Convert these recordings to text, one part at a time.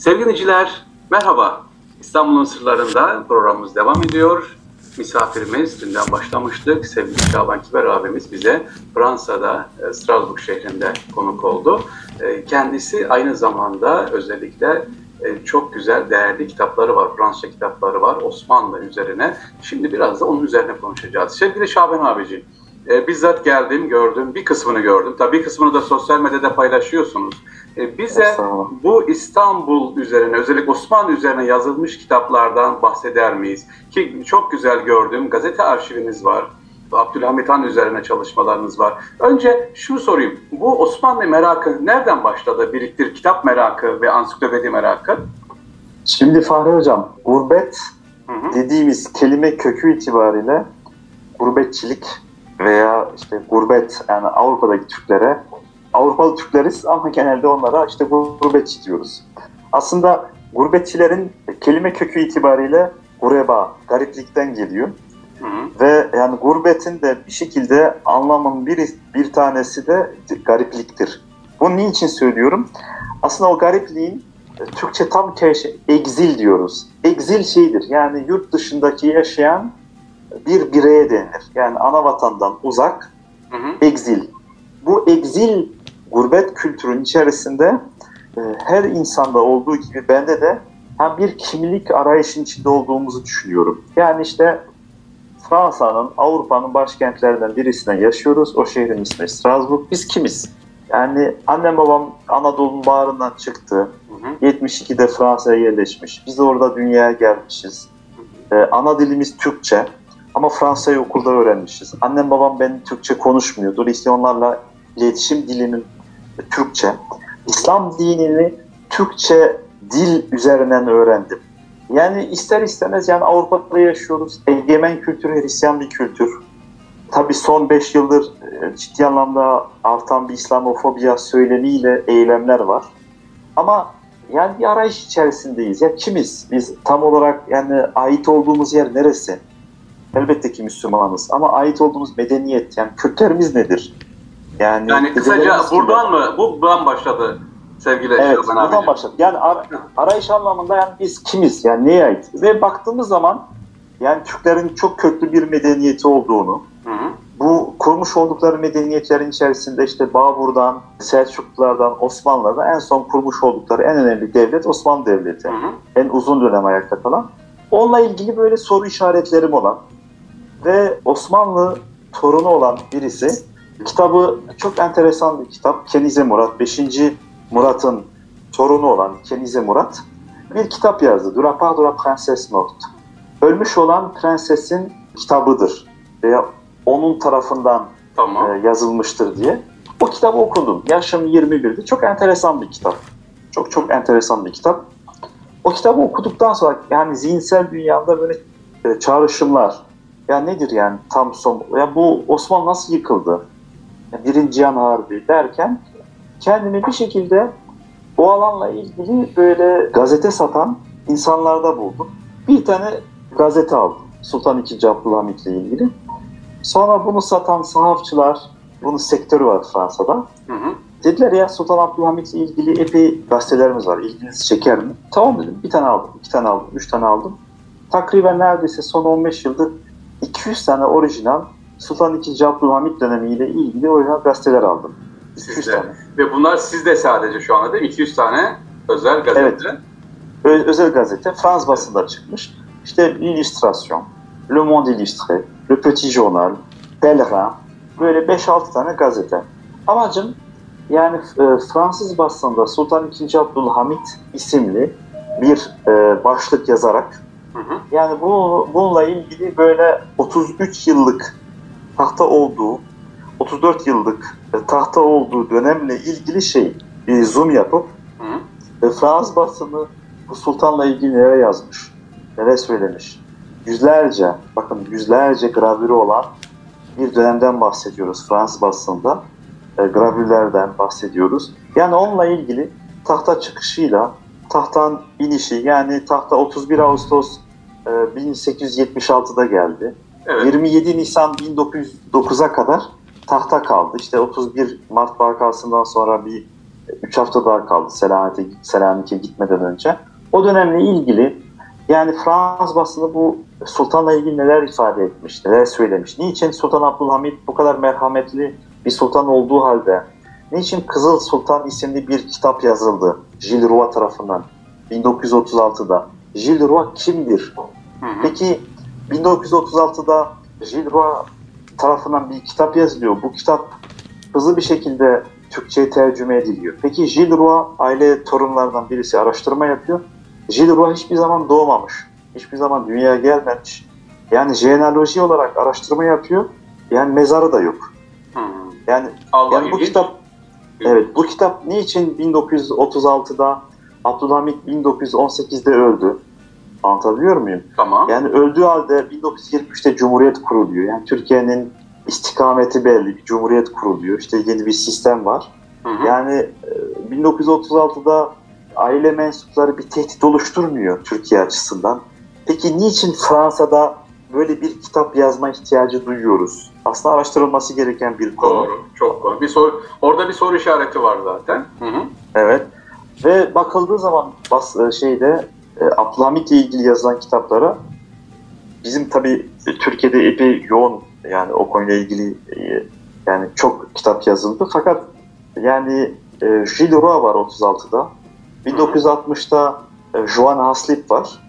Sevgili dinleyiciler, merhaba. İstanbul'un sırlarında programımız devam ediyor. Misafirimiz dünden başlamıştık. Sevgili Şaban Kiber abimiz bize Fransa'da, e, Strasbourg şehrinde konuk oldu. E, kendisi aynı zamanda özellikle e, çok güzel, değerli kitapları var. Fransızca kitapları var Osmanlı üzerine. Şimdi biraz da onun üzerine konuşacağız. Sevgili Şaban abiciğim, bizzat geldim, gördüm. Bir kısmını gördüm. Tabii bir kısmını da sosyal medyada paylaşıyorsunuz. E, bize bu İstanbul üzerine, özellikle Osmanlı üzerine yazılmış kitaplardan bahseder miyiz? Ki çok güzel gördüğüm gazete arşiviniz var. Abdülhamit Han üzerine çalışmalarınız var. Önce şunu sorayım. Bu Osmanlı merakı nereden başladı? Biriktir kitap merakı ve ansiklopedi merakı. Şimdi Fahri Hocam, gurbet hı hı. dediğimiz kelime kökü itibariyle gurbetçilik veya işte gurbet yani Avrupa'daki Türklere Avrupalı Türkleriz ama genelde onlara işte gurbetçi diyoruz. Aslında gurbetçilerin kelime kökü itibariyle gureba, gariplikten geliyor. Hı hı. Ve yani gurbetin de bir şekilde anlamın bir, bir tanesi de garipliktir. Bunu niçin söylüyorum? Aslında o garipliğin e, Türkçe tam tersi exil diyoruz. Exil şeydir yani yurt dışındaki yaşayan bir bireye denir. Yani ana vatandan uzak hı hı. exil. Bu exil gurbet kültürün içerisinde e, her insanda olduğu gibi bende de hem bir kimlik arayışın içinde olduğumuzu düşünüyorum. Yani işte Fransa'nın, Avrupa'nın başkentlerinden birisine yaşıyoruz. O şehrin ismi Strasbourg. Biz kimiz? Yani annem babam Anadolu'nun bağrından çıktı. Hı hı. 72'de Fransa'ya yerleşmiş. Biz orada dünyaya gelmişiz. Ee, ana dilimiz Türkçe. Ama Fransa'yı okulda öğrenmişiz. Annem babam ben Türkçe konuşmuyor. Dolayısıyla onlarla iletişim dilinin Türkçe. İslam dinini Türkçe dil üzerinden öğrendim. Yani ister istemez yani Avrupa'da yaşıyoruz. Egemen kültür, Hristiyan bir kültür. Tabii son 5 yıldır e, ciddi anlamda artan bir İslamofobiya söylemiyle eylemler var. Ama yani bir arayış içerisindeyiz. Ya kimiz? Biz tam olarak yani ait olduğumuz yer neresi? Elbette ki Müslümanız ama ait olduğumuz medeniyet yani köklerimiz nedir? Yani, yani kısaca buradan mı? Bu buradan başladı sevgili Evet, buradan abicim. başladı. Yani ar arayış anlamında yani biz kimiz? Yani neye ait? Ve baktığımız zaman yani Türklerin çok köklü bir medeniyeti olduğunu, hı hı. bu kurmuş oldukları medeniyetlerin içerisinde işte Babur'dan, Selçuklulardan, Osmanlılardan en son kurmuş oldukları en önemli devlet Osmanlı Devleti. Hı hı. En uzun dönem ayakta kalan. Onunla ilgili böyle soru işaretlerim olan ve Osmanlı torunu olan birisi Kitabı çok enteresan bir kitap. Kenize Murat, 5. Murat'ın torunu olan Kenize Murat bir kitap yazdı. Du rapport de la princesse morte. Ölmüş olan prensesin kitabıdır veya onun tarafından tamam. e, yazılmıştır diye. O kitabı okudum. Yaşım 21'di. Çok enteresan bir kitap. Çok çok enteresan bir kitap. O kitabı okuduktan sonra yani zihinsel dünyamda böyle e, çağrışımlar. Ya nedir yani tam son? Ya bu Osmanlı nasıl yıkıldı? Birinci Cihan Harbi derken kendimi bir şekilde o alanla ilgili böyle gazete satan insanlarda buldum. Bir tane gazete aldım. Sultan II. Abdülhamit ile ilgili. Sonra bunu satan sahafçılar, bunun sektörü var Fransa'da. Hı hı. Dediler ya Sultan Abdülhamit ile ilgili epey gazetelerimiz var. İlginizi çeker mi? Tamam dedim. Bir tane aldım, iki tane aldım, üç tane aldım. Takriben neredeyse son 15 yıldır 200 tane orijinal Sultan II. Abdülhamit dönemiyle ilgili orijinal gazeteler aldım. Sizde. Ve bunlar sizde sadece şu anda değil mi? 200 tane özel gazete. Evet. Ö- özel gazete. Frans basında çıkmış. İşte L'Illustration, Le Monde Illustré, Le Petit Journal, Pèlerin. Böyle 5-6 tane gazete. Amacım yani e, Fransız basında Sultan II. Abdülhamit isimli bir e, başlık yazarak hı hı. yani bu, bununla ilgili böyle 33 yıllık tahta olduğu 34 yıllık e, tahta olduğu dönemle ilgili şey bir zoom yapıp Hı. E, Fransız basını bu sultanla ilgili nereye yazmış, nereye söylemiş. Yüzlerce, bakın yüzlerce gravürü olan bir dönemden bahsediyoruz Fransız basında. E, gravürlerden bahsediyoruz. Yani onunla ilgili tahta çıkışıyla tahttan inişi yani tahta 31 Ağustos e, 1876'da geldi. Evet. 27 Nisan 1909'a kadar tahta kaldı. İşte 31 Mart vakasından sonra bir 3 hafta daha kaldı Selanik'e Selanik'e gitmeden önce. O dönemle ilgili yani Fransız basını bu sultanla ilgili neler ifade etmiş, neler söylemiş. Niçin Sultan Abdülhamit bu kadar merhametli bir sultan olduğu halde niçin Kızıl Sultan isimli bir kitap yazıldı Gilles Roy tarafından 1936'da. Gilles Roy kimdir? Hı hı. Peki 1936'da Gilles Roy tarafından bir kitap yazılıyor. Bu kitap hızlı bir şekilde Türkçe'ye tercüme ediliyor. Peki Gilles Roy aile torunlarından birisi araştırma yapıyor. Gilles Roy hiçbir zaman doğmamış. Hiçbir zaman dünyaya gelmemiş. Yani jenealoji olarak araştırma yapıyor. Yani mezarı da yok. Hı. Yani Allah yani bu kitap evet bu kitap niçin 1936'da Abdülhamit 1918'de öldü? Anlatabiliyor muyum? Tamam. Yani öldüğü halde 1923'te Cumhuriyet kuruluyor. Yani Türkiye'nin istikameti belli. Bir Cumhuriyet kuruluyor. İşte yeni bir sistem var. Hı hı. Yani e, 1936'da aile mensupları bir tehdit oluşturmuyor Türkiye açısından. Peki niçin Fransa'da böyle bir kitap yazma ihtiyacı duyuyoruz? Aslında araştırılması gereken bir konu. Doğru. Çok doğru. Bir soru, orada bir soru işareti var zaten. Hı hı. Evet. Ve bakıldığı zaman bas, e, şeyde e, Abdülhamit'le ilgili yazılan kitaplara bizim tabii e, Türkiye'de epey yoğun yani o konuyla ilgili e, yani çok kitap yazıldı. Fakat yani e, Gilles Roy var 36'da. 1960'da e, Joan Haslip var.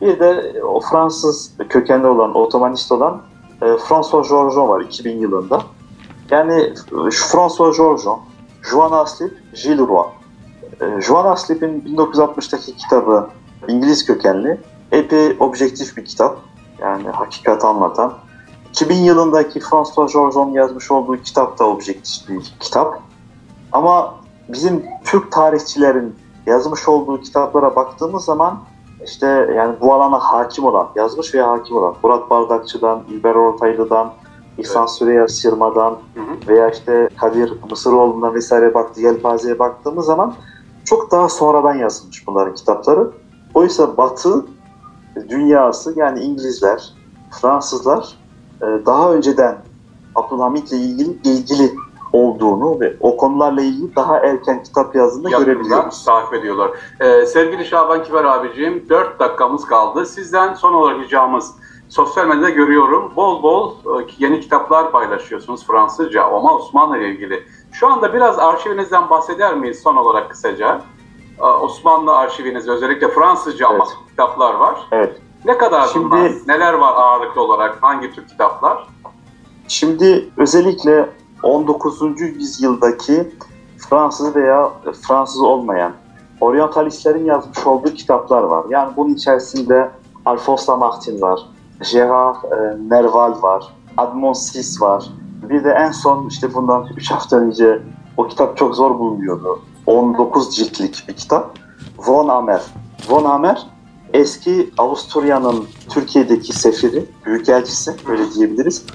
Bir de o Fransız kökenli olan, Otomanist olan e, François Georgeon var 2000 yılında. Yani e, François Georgeon, Joan Haslip, Gilles Roy. E, Joan Haslip'in 1960'taki kitabı İngiliz kökenli. Epey objektif bir kitap. Yani hakikat anlatan. 2000 yılındaki François Georgeon yazmış olduğu kitap da objektif bir kitap. Ama bizim Türk tarihçilerin yazmış olduğu kitaplara baktığımız zaman işte yani bu alana hakim olan, yazmış veya hakim olan Murat Bardakçı'dan, İlber Ortaylı'dan, İhsan Evet. Süreyya Sırma'dan Hı hı. veya işte Kadir Mısıroğlu'na vesaire baktı, Yelpaze'ye baktığımız zaman çok daha sonradan yazılmış bunların kitapları. Oysa Batı dünyası yani İngilizler, Fransızlar e, daha önceden Abdülhamit'le ilgili ilgili olduğunu ve o konularla ilgili daha erken kitap yazdığını görebiliyoruz. takip ediyorlar. Ee, sevgili Şaban Kibar abiciğim 4 dakikamız kaldı. Sizden son olarak ricamız sosyal medyada görüyorum. Bol bol e, yeni kitaplar paylaşıyorsunuz Fransızca ama Osmanlı ile ilgili. Şu anda biraz arşivinizden bahseder miyiz son olarak kısaca? Ee, Osmanlı arşivinizde özellikle Fransızca Evet. kitaplar var. Evet. Ne kadar Şimdi- bunlar? Neler var ağırlıklı olarak? Hangi tür kitaplar? Şimdi özellikle 19. yüzyıldaki Fransız veya Fransız olmayan oryantalistlerin yazmış olduğu kitaplar var. Yani bunun içerisinde Alphonse Lamartine var, Gérard e, Nerval var, Edmond Sis var. Bir de en son işte bundan 3 hafta önce o kitap çok zor bulunuyordu. 19 ciltlik bir kitap. Von Amer. Von Amer eski Avusturya'nın Türkiye'deki sefiri, büyükelçisi öyle diyebiliriz.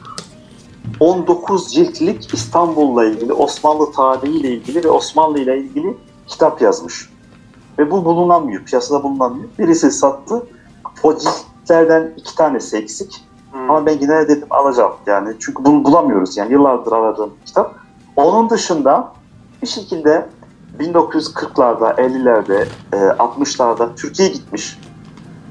19 ciltlik İstanbul'la ilgili, Osmanlı tarihiyle ilgili ve Osmanlı ile ilgili kitap yazmış. Ve bu bulunamıyor, piyasada bulunamıyor. Birisi sattı, o ciltlerden iki tanesi eksik. Ama ben yine de dedim alacağım yani. Çünkü bunu bulamıyoruz yani yıllardır aradığım kitap. Onun dışında bir şekilde 1940'larda, 50'lerde, e, 60'larda Türkiye'ye gitmiş.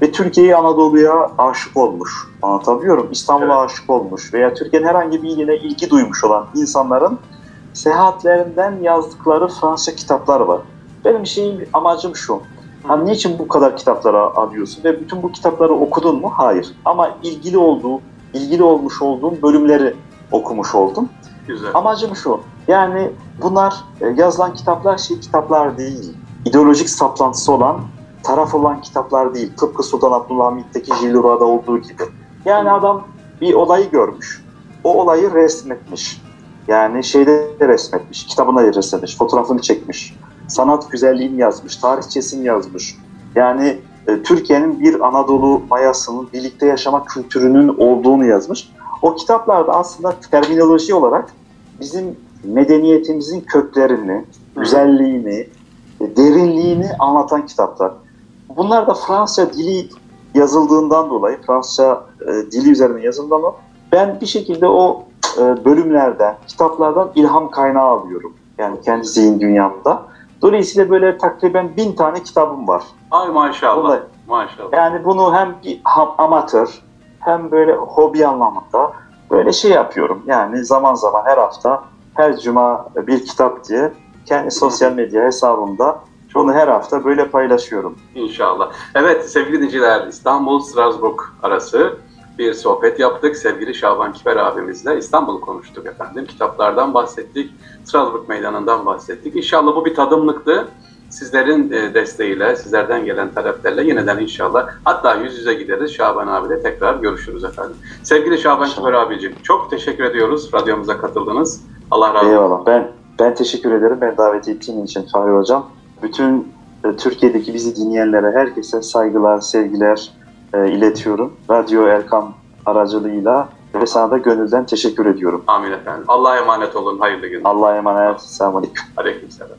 Ve Türkiye'yi Anadolu'ya aşık olmuş. Anlatabiliyorum. İstanbul'a Evet. aşık olmuş. Veya Türkiye'nin herhangi bir iline ilgi duymuş olan insanların seyahatlerinden yazdıkları Fransızca kitaplar var. Benim şeyim, amacım şu. Hani niçin bu kadar kitaplara alıyorsun ve bütün bu kitapları okudun mu? Hayır. Ama ilgili olduğu, ilgili olmuş olduğum bölümleri okumuş oldum. Güzel. Amacım şu. Yani bunlar e, yazılan kitaplar şey kitaplar değil. İdeolojik saplantısı olan, taraf olan kitaplar değil. Tıpkı Sultan Abdülhamit'teki Jillura'da olduğu gibi. Yani adam bir olayı görmüş. O olayı resmetmiş. Yani şeyde resmetmiş. Kitabına resmetmiş. Fotoğrafını çekmiş. Sanat güzelliğini yazmış. Tarihçesini yazmış. Yani e, Türkiye'nin bir Anadolu mayasının birlikte yaşama kültürünün olduğunu yazmış. O kitaplarda aslında terminoloji olarak bizim medeniyetimizin köklerini, güzelliğini, e, derinliğini anlatan kitaplar. Bunlar da Fransızca dili yazıldığından dolayı, Fransızca e, dili üzerine yazıldığından dolayı ben bir şekilde o e, bölümlerden, kitaplardan ilham kaynağı alıyorum. Yani kendi zihin dünyamda. Dolayısıyla böyle takriben bin tane kitabım var. Ay maşallah. Vallahi. Maşallah. Yani bunu hem amatör hem böyle hobi anlamında böyle şey yapıyorum. Yani zaman zaman her hafta her cuma bir kitap diye kendi sosyal medya hesabımda bunu her hafta böyle paylaşıyorum. İnşallah. Evet sevgili dinleyiciler İstanbul Strasbourg arası bir sohbet yaptık. Sevgili Şaban Kiber abimizle İstanbul'u konuştuk efendim. Kitaplardan bahsettik. Strasbourg Meydanı'ndan bahsettik. İnşallah bu bir tadımlıktı. Sizlerin e, desteğiyle, sizlerden gelen taleplerle yeniden inşallah hatta yüz yüze gideriz. Şaban abiyle tekrar görüşürüz efendim. Sevgili Şaban İnşallah. Kiber abicim çok teşekkür ediyoruz. Radyomuza katıldınız. Allah razı olsun. Eyvallah. Ben ben teşekkür ederim. Ben davet ettiğin için Fahri Hocam. Bütün e, Türkiye'deki bizi dinleyenlere, herkese saygılar, sevgiler e, iletiyorum. Radyo Erkam aracılığıyla ve sana da gönülden teşekkür ediyorum. Amin efendim. Allah'a emanet olun. Hayırlı günler. Allah'a emanet. Selamun Aleyküm. Aleykümselam.